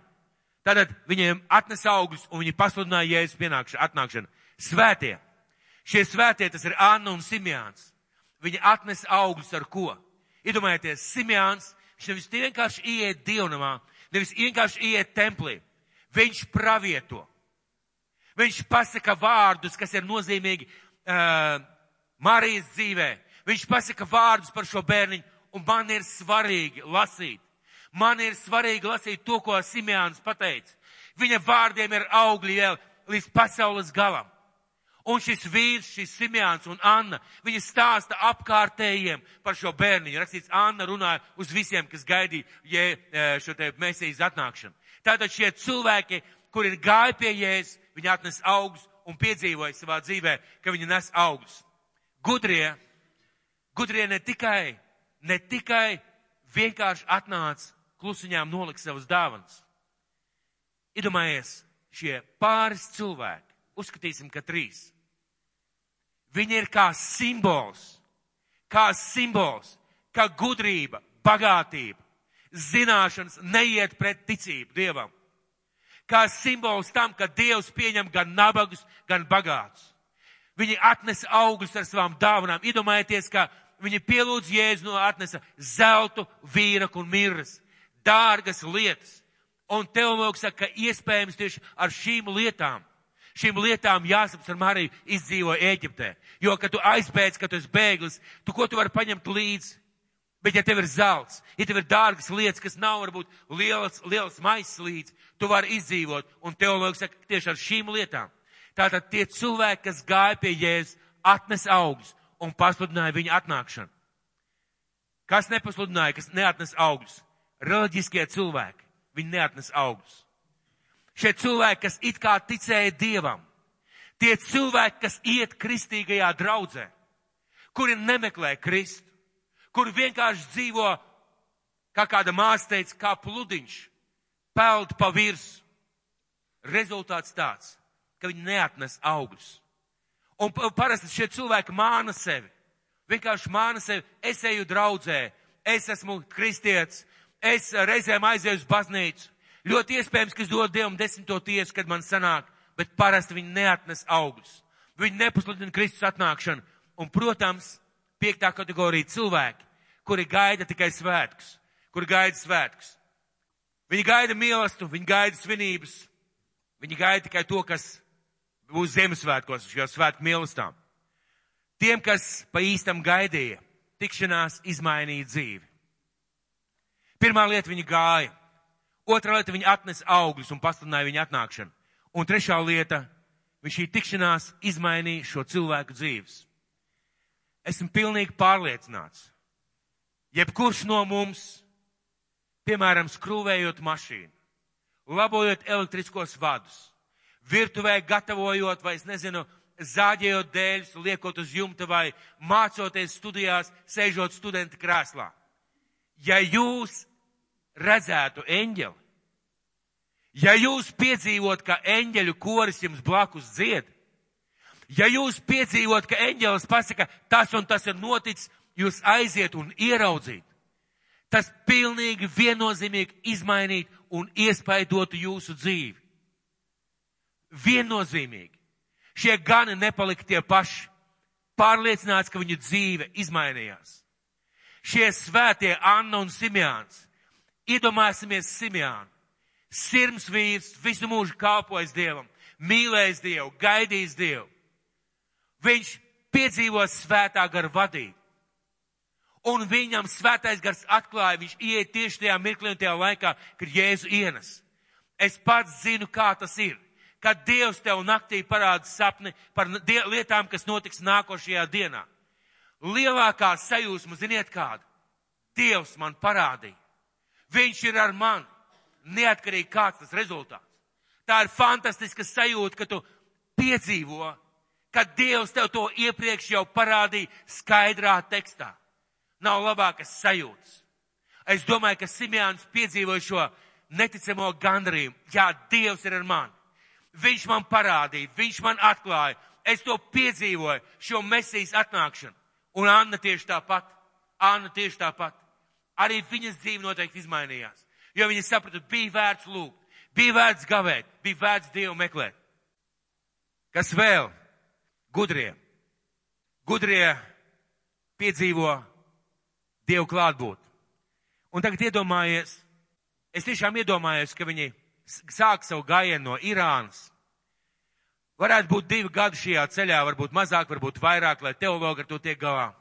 Tātad viņiem atnesa augļus un viņi pasludināja Jēzus pienākšanu, atnākšanu. Svētie. Šie svētie tas ir Anna un Simjāns. Viņi atnesa augļus ar ko? Iedomājieties, Simjāns, viņš nevis vienkārši iet dievnamā, nevis vienkārši iet templī. Viņš pravieto. Viņš pasaka vārdus, kas ir nozīmīgi uh, Marijas dzīvē. Viņš pasaka vārdus par šo bērniņu, un man ir svarīgi lasīt. Man ir svarīgi lasīt to, ko Simjāns pateica. Viņa vārdiem ir augļi vēl līdz pasaules galam. Un šis vīrs, šis Simjāns un Anna, viņi stāsta apkārtējiem par šo bērniņu. Rakstīts, Anna runāja uz visiem, kas gaidīja jē, šo te mesijas atnākšanu. Tātad šie cilvēki, kuri ir gājuši pie jēzus, viņi atnes augus un piedzīvoja savā dzīvē, ka viņi nes augus. Gudrie, gudrie ne tikai, ne tikai vienkārši atnāca klusiņām nolikt savas dāvanas. Iedomājies, šie pāris cilvēki, uzskatīsim, ka trīs. Viņi ir kā simbols, kā simbols, kā gudrība, bagātība, zināšanas neiet pret ticību Dievam. Kā simbols tam, ka Dievs pieņem gan nabagus, gan bagātus. Viņi atnesa augļus ar savām dāvanām. Iedomājieties, ka viņi pielūdz Jēzu no atnesa zeltu, vīraku un mirras dārgas lietas. Un teologs saka, ka iespējams tieši ar šīm lietām, šīm lietām jāsaps ar Mariju izdzīvo Ēģiptē. Jo, kad tu aizbēdz, ka tu esi bēglis, tu ko tu vari paņemt līdzi? Bet ja tev ir zelts, ja tev ir dārgas lietas, kas nav varbūt liels, liels maisis līdzi, tu vari izdzīvot. Un teologs saka, tieši ar šīm lietām. Tātad tie cilvēki, kas gāja pie Jēzus, atnes augļus un pasludināja viņa atnākšanu. Kas nepasludināja, kas neatnes augļus? Reliģiskie cilvēki. Viņi neatnes augļus. Šie cilvēki, kas it kā ticēja Dievam, tie cilvēki, kas iet kristīgajā draudzē, kuri nemeklē Kristu, kuri vienkārši dzīvo, kā kāda māsa teica, kā pludiņš, peld pa virsmu. Rezultāts tāds, ka viņi neatnes augļus. Un parasti šie cilvēki māna sevi. Vienkārši māna sevi, es eju draudzē, es esmu kristietis, es reizēm aizēju uz baznīcu. Ļoti iespējams, ka es dodu Dievam desmito tiesu, kad man sanāk, bet parasti viņi neatnes augļus. Viņi nepasludina Kristus atnākšanu. Un, protams, piektā kategorija cilvēki, kuri gaida tikai svētkus, kuri gaida svētkus. Viņi gaida mīlestību, viņi gaida svinības, viņi gaida tikai to, kas būs Ziemassvētkos, šo svētku mīlestībām. Tiem, kas pa īstam gaidīja, tikšanās izmainīja dzīvi. Pirmā lieta viņa gāja, otrā lieta viņa atnesa augļus un pasludināja viņa atnākšanu. Un trešā lieta, viņš šī tikšanās izmainīja šo cilvēku dzīves. Esmu pilnīgi pārliecināts. Jebkurš no mums, piemēram, skrūvējot mašīnu, labojot elektriskos vadus, virtuvē gatavojot vai, es nezinu, zāģējot dēļus, liekot uz jumta vai mācoties studijās, sēžot studenta krēslā. Ja jūs redzētu eņģeli, ja jūs piedzīvot, ka eņģeļu koris jums blakus dzied, ja jūs piedzīvot, ka eņģelis pasaka, tas un tas ir noticis, jūs aiziet un ieraudzīt, tas pilnīgi viennozīmīgi izmainīt un iespaidotu jūsu dzīvi. Viennozīmīgi. Šie gani nepalika tie paši. Pārliecināts, ka viņu dzīve izmainījās. Šie svētie Anna un Simjāns Iedomāsimies Simjānu. Sirms vīrs, visu mūžu kalpojis Dievam, mīlējis Dievu, gaidījis Dievu. Viņš piedzīvos svētā gara vadību. Un viņam svētais gars atklāja, viņš ieiet tieši tajā mirklī un tajā laikā, kad Jēzu ienes. Es pats zinu, kā tas ir. Kad Dievs tev naktī parāda sapni par lietām, kas notiks nākošajā dienā. Lielākā sajūsma, ziniet kāda? Dievs man parādīja. Viņš ir ar mani. Neatkarīgi kāds tas rezultāts. Tā ir fantastiska sajūta, ka tu piedzīvo, ka Dievs tev to iepriekš jau parādīja skaidrā tekstā. Nav labākas sajūtas. Es domāju, ka Simjāns piedzīvoja šo neticamo gandrību. Jā, Dievs ir ar mani. Viņš man parādīja, viņš man atklāja. Es to piedzīvoju, šo mesijas atnākšanu. Un Anna tieši tāpat. Anna tieši tāpat. Arī viņas dzīve noteikti izmainījās. Jo viņi saprata, bija vērts lūgt, bija vērts gavēt, bija vērts Dievu meklēt. Kas vēl? Gudrie. Gudrie piedzīvo Dievu klātbūt. Un tagad iedomājies, es tiešām iedomājos, ka viņi sāk savu gājienu no Irānas. Varētu būt divi gadi šajā ceļā, varbūt mazāk, varbūt vairāk, lai teologi ar to tiek galā.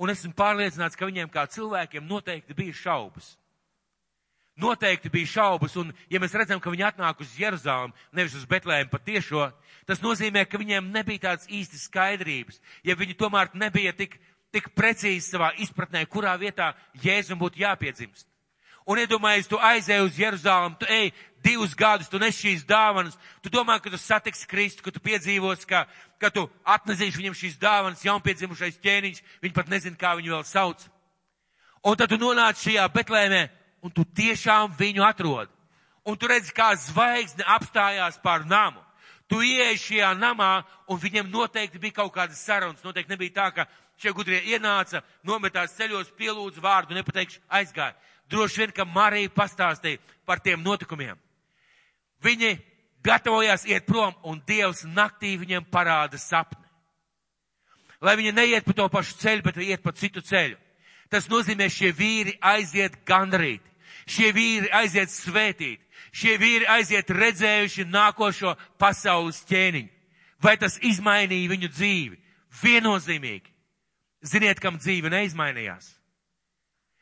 Un esmu pārliecināts, ka viņiem kā cilvēkiem noteikti bija šaubas. Noteikti bija šaubas, un ja mēs redzam, ka viņi atnāk uz Jeruzalem, nevis uz Betlēmu patiešo, tas nozīmē, ka viņiem nebija tāds īsti skaidrības, ja viņi tomēr nebija tik, tik precīzi savā izpratnē, kurā vietā Jēzum būtu jāpiedzimst. Un iedomājies, tu aizēji uz Jeruzālēm, tu ej divus gadus, tu nes šīs dāvanas, tu domā, ka tu satiksi Kristu, ka tu piedzīvos, ka, ka tu atnesīsi viņam šīs dāvanas, jaunpiedzimušais ķēniņš, viņi pat nezin, kā viņu vēl sauc. Un tad tu nonāc šajā Betlēmē, un tu tiešām viņu atrod. Un tu redzi, kā zvaigzne apstājās pār namu. Tu ieeji šajā namā, un viņiem noteikti bija kaut kādas sarunas. Noteikti nebija tā, ka šie gudrie ienāca, nometās ceļos, pielūdz vārdu, nepateikšu, aizgāja droši vien, ka Marija pastāstīja par tiem notikumiem. Viņi gatavojās iet prom, un Dievs naktī viņiem parāda sapni. Lai viņi neiet pa to pašu ceļu, bet iet pa citu ceļu. Tas nozīmē, šie vīri aiziet gandrīt. Šie vīri aiziet svētīt. Šie vīri aiziet redzējuši nākošo pasaules ķēniņu. Vai tas izmainīja viņu dzīvi? Viennozīmīgi. Ziniet, kam dzīve neizmainījās?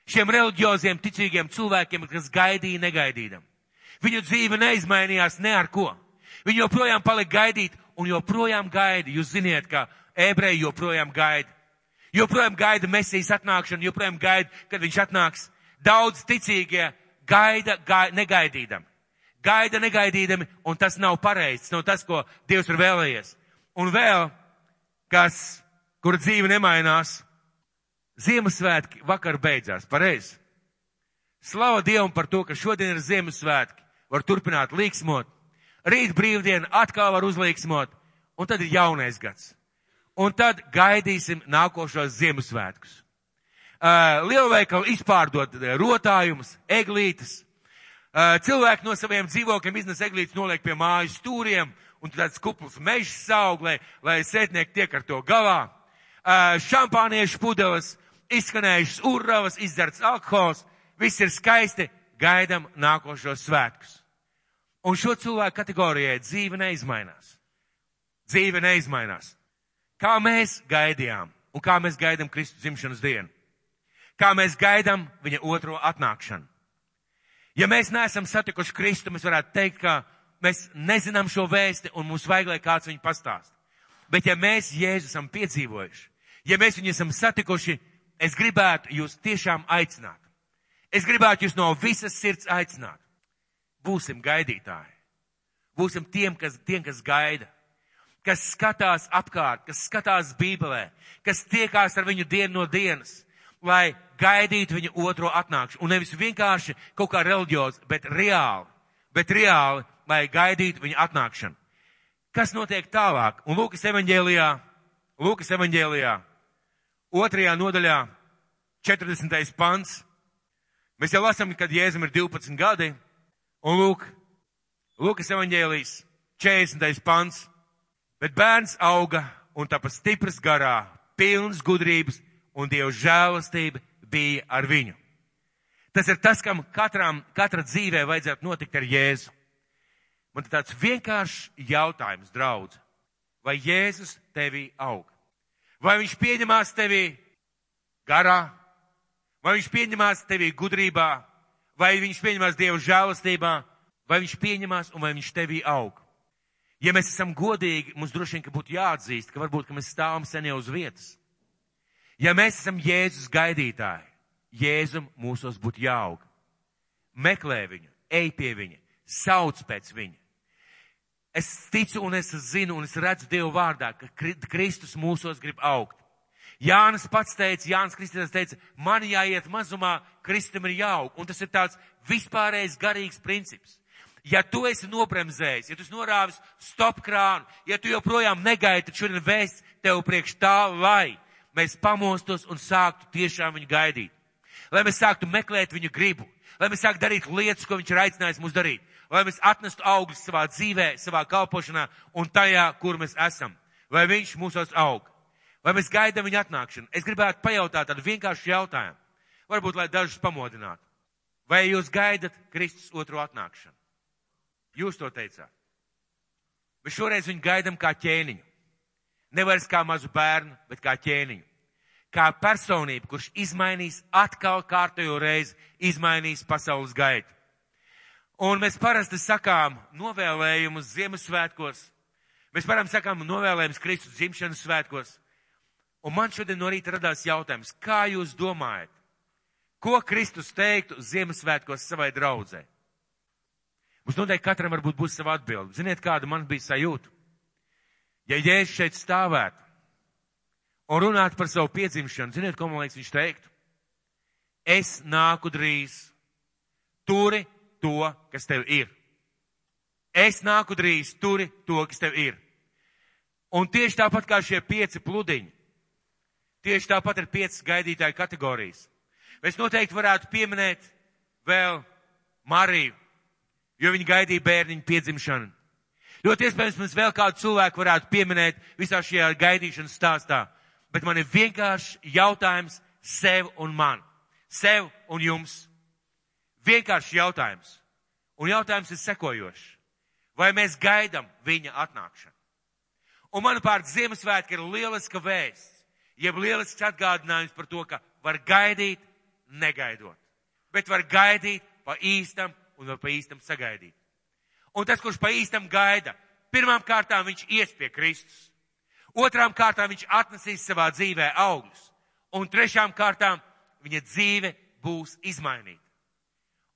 šiem reliģioziem, ticīgiem cilvēkiem, kas gaidīja negaidīdam. Viņu dzīve neizmainījās ne ar ko. Viņi joprojām palika gaidīt un joprojām gaida. Jūs ziniet, ka ebreji joprojām gaida. Joprojām gaida mesijas atnākšanu, joprojām gaida, kad viņš atnāks. Daudz ticīgie gaida, gaida negaidīdam. Gaida negaidīdami, un tas nav pareizs, nav tas, ko Dievs ir vēlējies. Un vēl, kas, kur dzīve nemainās, Ziemassvētki vakar beidzās, pareizi. Slava Dievam par to, ka šodien ir Ziemassvētki. Var turpināt līksmot. Rīt brīvdiena atkal var uzlīksmot. Un tad ir jaunais gads. Un tad gaidīsim nākošos Ziemassvētkus. Uh, lielveikali izpārdot rotājumus, eglītes. Uh, cilvēki no saviem dzīvokļiem iznes eglītes, noliek pie mājas stūriem, un tāds kupls mežs saug, lai, lai sētnieki tiek ar to galā. Uh, šampāniešu pudeles, izskanējušas urravas, izdzerts alkohols, viss ir skaisti, gaidam nākošos svētkus. Un šo cilvēku kategorijai dzīve neizmainās. Dzīve neizmainās. Kā mēs gaidījām un kā mēs gaidām Kristus dzimšanas dienu. Kā mēs gaidām viņa otro atnākšanu. Ja mēs neesam satikuši Kristu, mēs varētu teikt, ka mēs nezinām šo vēsti un mums vajag, lai kāds viņu pastāst. Bet ja mēs Jēzu esam piedzīvojuši, ja mēs viņu esam satikuši, es gribētu jūs tiešām aicināt. Es gribētu jūs no visas sirds aicināt. Būsim gaidītāji. Būsim tiem, kas, tiem, kas gaida, kas skatās apkārt, kas skatās Bībelē, kas tiekās ar viņu dienu no dienas, lai gaidītu viņu otro atnākšanu. Un nevis vienkārši kaut kā reliģiozi, bet reāli, bet reāli, lai gaidītu viņu atnākšanu. Kas notiek tālāk? Un Lūkas evaņģēlijā, Lūkas evaņģēlijā otrajā nodaļā, 40. pants. Mēs jau lasām, kad Jēzum ir 12 gadi, un lūk, Lūkas evaņģēlijas 40. pants. Bet bērns auga un tāpēc stiprs garā, pilns gudrības un Dieva žēlastība bija ar viņu. Tas ir tas, kam katram, katra dzīvē vajadzētu notikt ar Jēzu. Man tāds vienkāršs jautājums, draudz. Vai Jēzus tevī aug? Vai viņš pieņemās tevi garā, vai viņš pieņemās tevi gudrībā, vai viņš pieņemās Dieva žēlastībā, vai viņš pieņemās un vai viņš tevī aug. Ja mēs esam godīgi, mums droši vien, ka būtu jāatzīst, ka varbūt, ka mēs stāvam sen jau uz vietas. Ja mēs esam Jēzus gaidītāji, Jēzum mūsos būtu jāaug. Meklē viņu, ej pie viņa, sauc pēc viņa. Es ticu un es zinu un es redzu Dievu vārdā, ka Kristus mūsos grib augt. Jānis pats teica, Jānis Kristus teica, man jāiet mazumā, Kristum ir jāaug. Un tas ir tāds vispārējais garīgs princips. Ja tu esi nobremzējis, ja tu norāvis stop krānu, ja tu joprojām negaidi, tad šodien vēsts tev priekš tā, lai mēs pamostos un sāktu tiešām viņu gaidīt. lai mēs sāktu meklēt viņu gribu, lai mēs sāktu darīt lietas, ko viņš ir aicinājis mūs darīt, lai mēs atnestu augļus savā dzīvē, savā kalpošanā un tajā, kur mēs esam. Vai viņš mūsos aug? Vai mēs gaidām viņa atnākšanu? Es gribētu pajautāt tādu vienkāršu jautājumu. Varbūt, lai dažus pamodinātu. Vai jūs gaidat Kristus otro atnākšanu? Jūs to teicāt. Bet šoreiz viņu gaidam kā ķēniņu. Nevis kā mazu bērnu, bet kā ķēniņu. Kā personību, kurš izmainīs atkal kārtējo reizi, izmainīs pasaules gaitu. Un mēs parasti sakām novēlējumus Ziemassvētkos. Mēs varam sakām novēlējumus Kristus dzimšanas svētkos. Un man šodien no rīta radās jautājums, kā jūs domājat, ko Kristus teiktu Ziemassvētkos savai draudzē? Mums noteikti katram varbūt būs sava atbilde. Ziniet, kāda man bija sajūta? Ja Jēzus šeit stāvētu un runātu par savu piedzimšanu, ziniet, ko man liekas viņš teiktu? Es nāku drīz. Turi to, kas tev ir. Es nāku drīz, turi to, kas tev ir. Un tieši tāpat kā šie pieci pludiņi, tieši tāpat ir piecas gaidītāju kategorijas. Mēs noteikti varētu pieminēt vēl Mariju, jo viņi gaidīja bērniņu piedzimšanu. Ļoti iespējams, mums vēl kādu cilvēku varētu pieminēt visā šajā gaidīšanas stāstā, bet man ir vienkārši jautājums sev un man, sev un jums. Vienkārši jautājums. Un jautājums ir sekojošs. Vai mēs gaidam viņa atnākšanu? Un manuprāt, Ziemassvētka ir lieliska vēsts, jeb lielisks atgādinājums par to, ka var gaidīt, negaidot. Bet var gaidīt pa īstam un var pa īstam sagaidīt. Un tas, kurš pa īstam gaida, pirmām kārtām viņš ies pie Kristus. Otrām kārtām viņš atnesīs savā dzīvē augļus. Un trešām kārtām viņa dzīve būs izmainīta.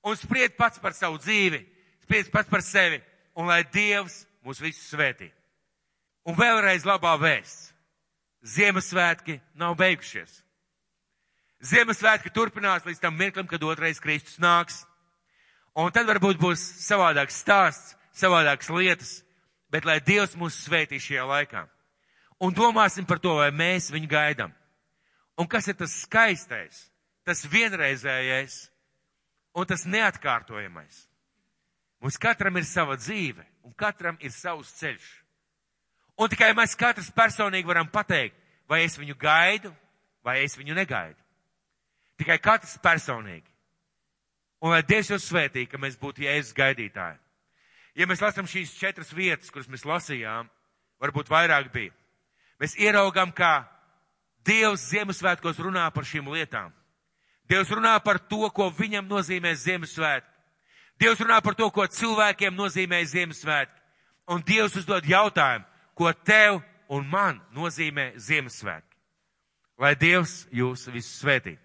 Un spried pats par savu dzīvi, spried pats par sevi, un lai Dievs mūs visus svētī. Un vēlreiz labā vēsts. Ziemassvētki nav beigušies. Ziemassvētki turpinās līdz tam mirklim, kad otrais Kristus nāks. Un tad varbūt būs savādāks stāsts, savādākas lietas, bet lai Dievs mūs svētī šajā laikā. Un domāsim par to, vai mēs viņu gaidām. Un kas ir tas skaistais, tas vienreizējais un tas neatkārtojamais. Mums katram ir sava dzīve un katram ir savs ceļš. Un tikai mēs katrs personīgi varam pateikt, vai es viņu gaidu, vai es viņu negaidu. Tikai katrs personīgi. Un lai Dievs jūs svētī, ka mēs būtu Jēzus gaidītāji. Ja mēs lasām šīs četras vietas, kuras mēs lasījām, varbūt vairāk bija, mēs ieraugām, kā Dievs Ziemassvētkos runā par šīm lietām. Dievs runā par to, ko viņam nozīmē Ziemassvētki. Dievs runā par to, ko cilvēkiem nozīmē Ziemassvētki. Un Dievs uzdod jautājumu, ko tev un man nozīmē Ziemassvētki. Lai Dievs jūs visus svētī.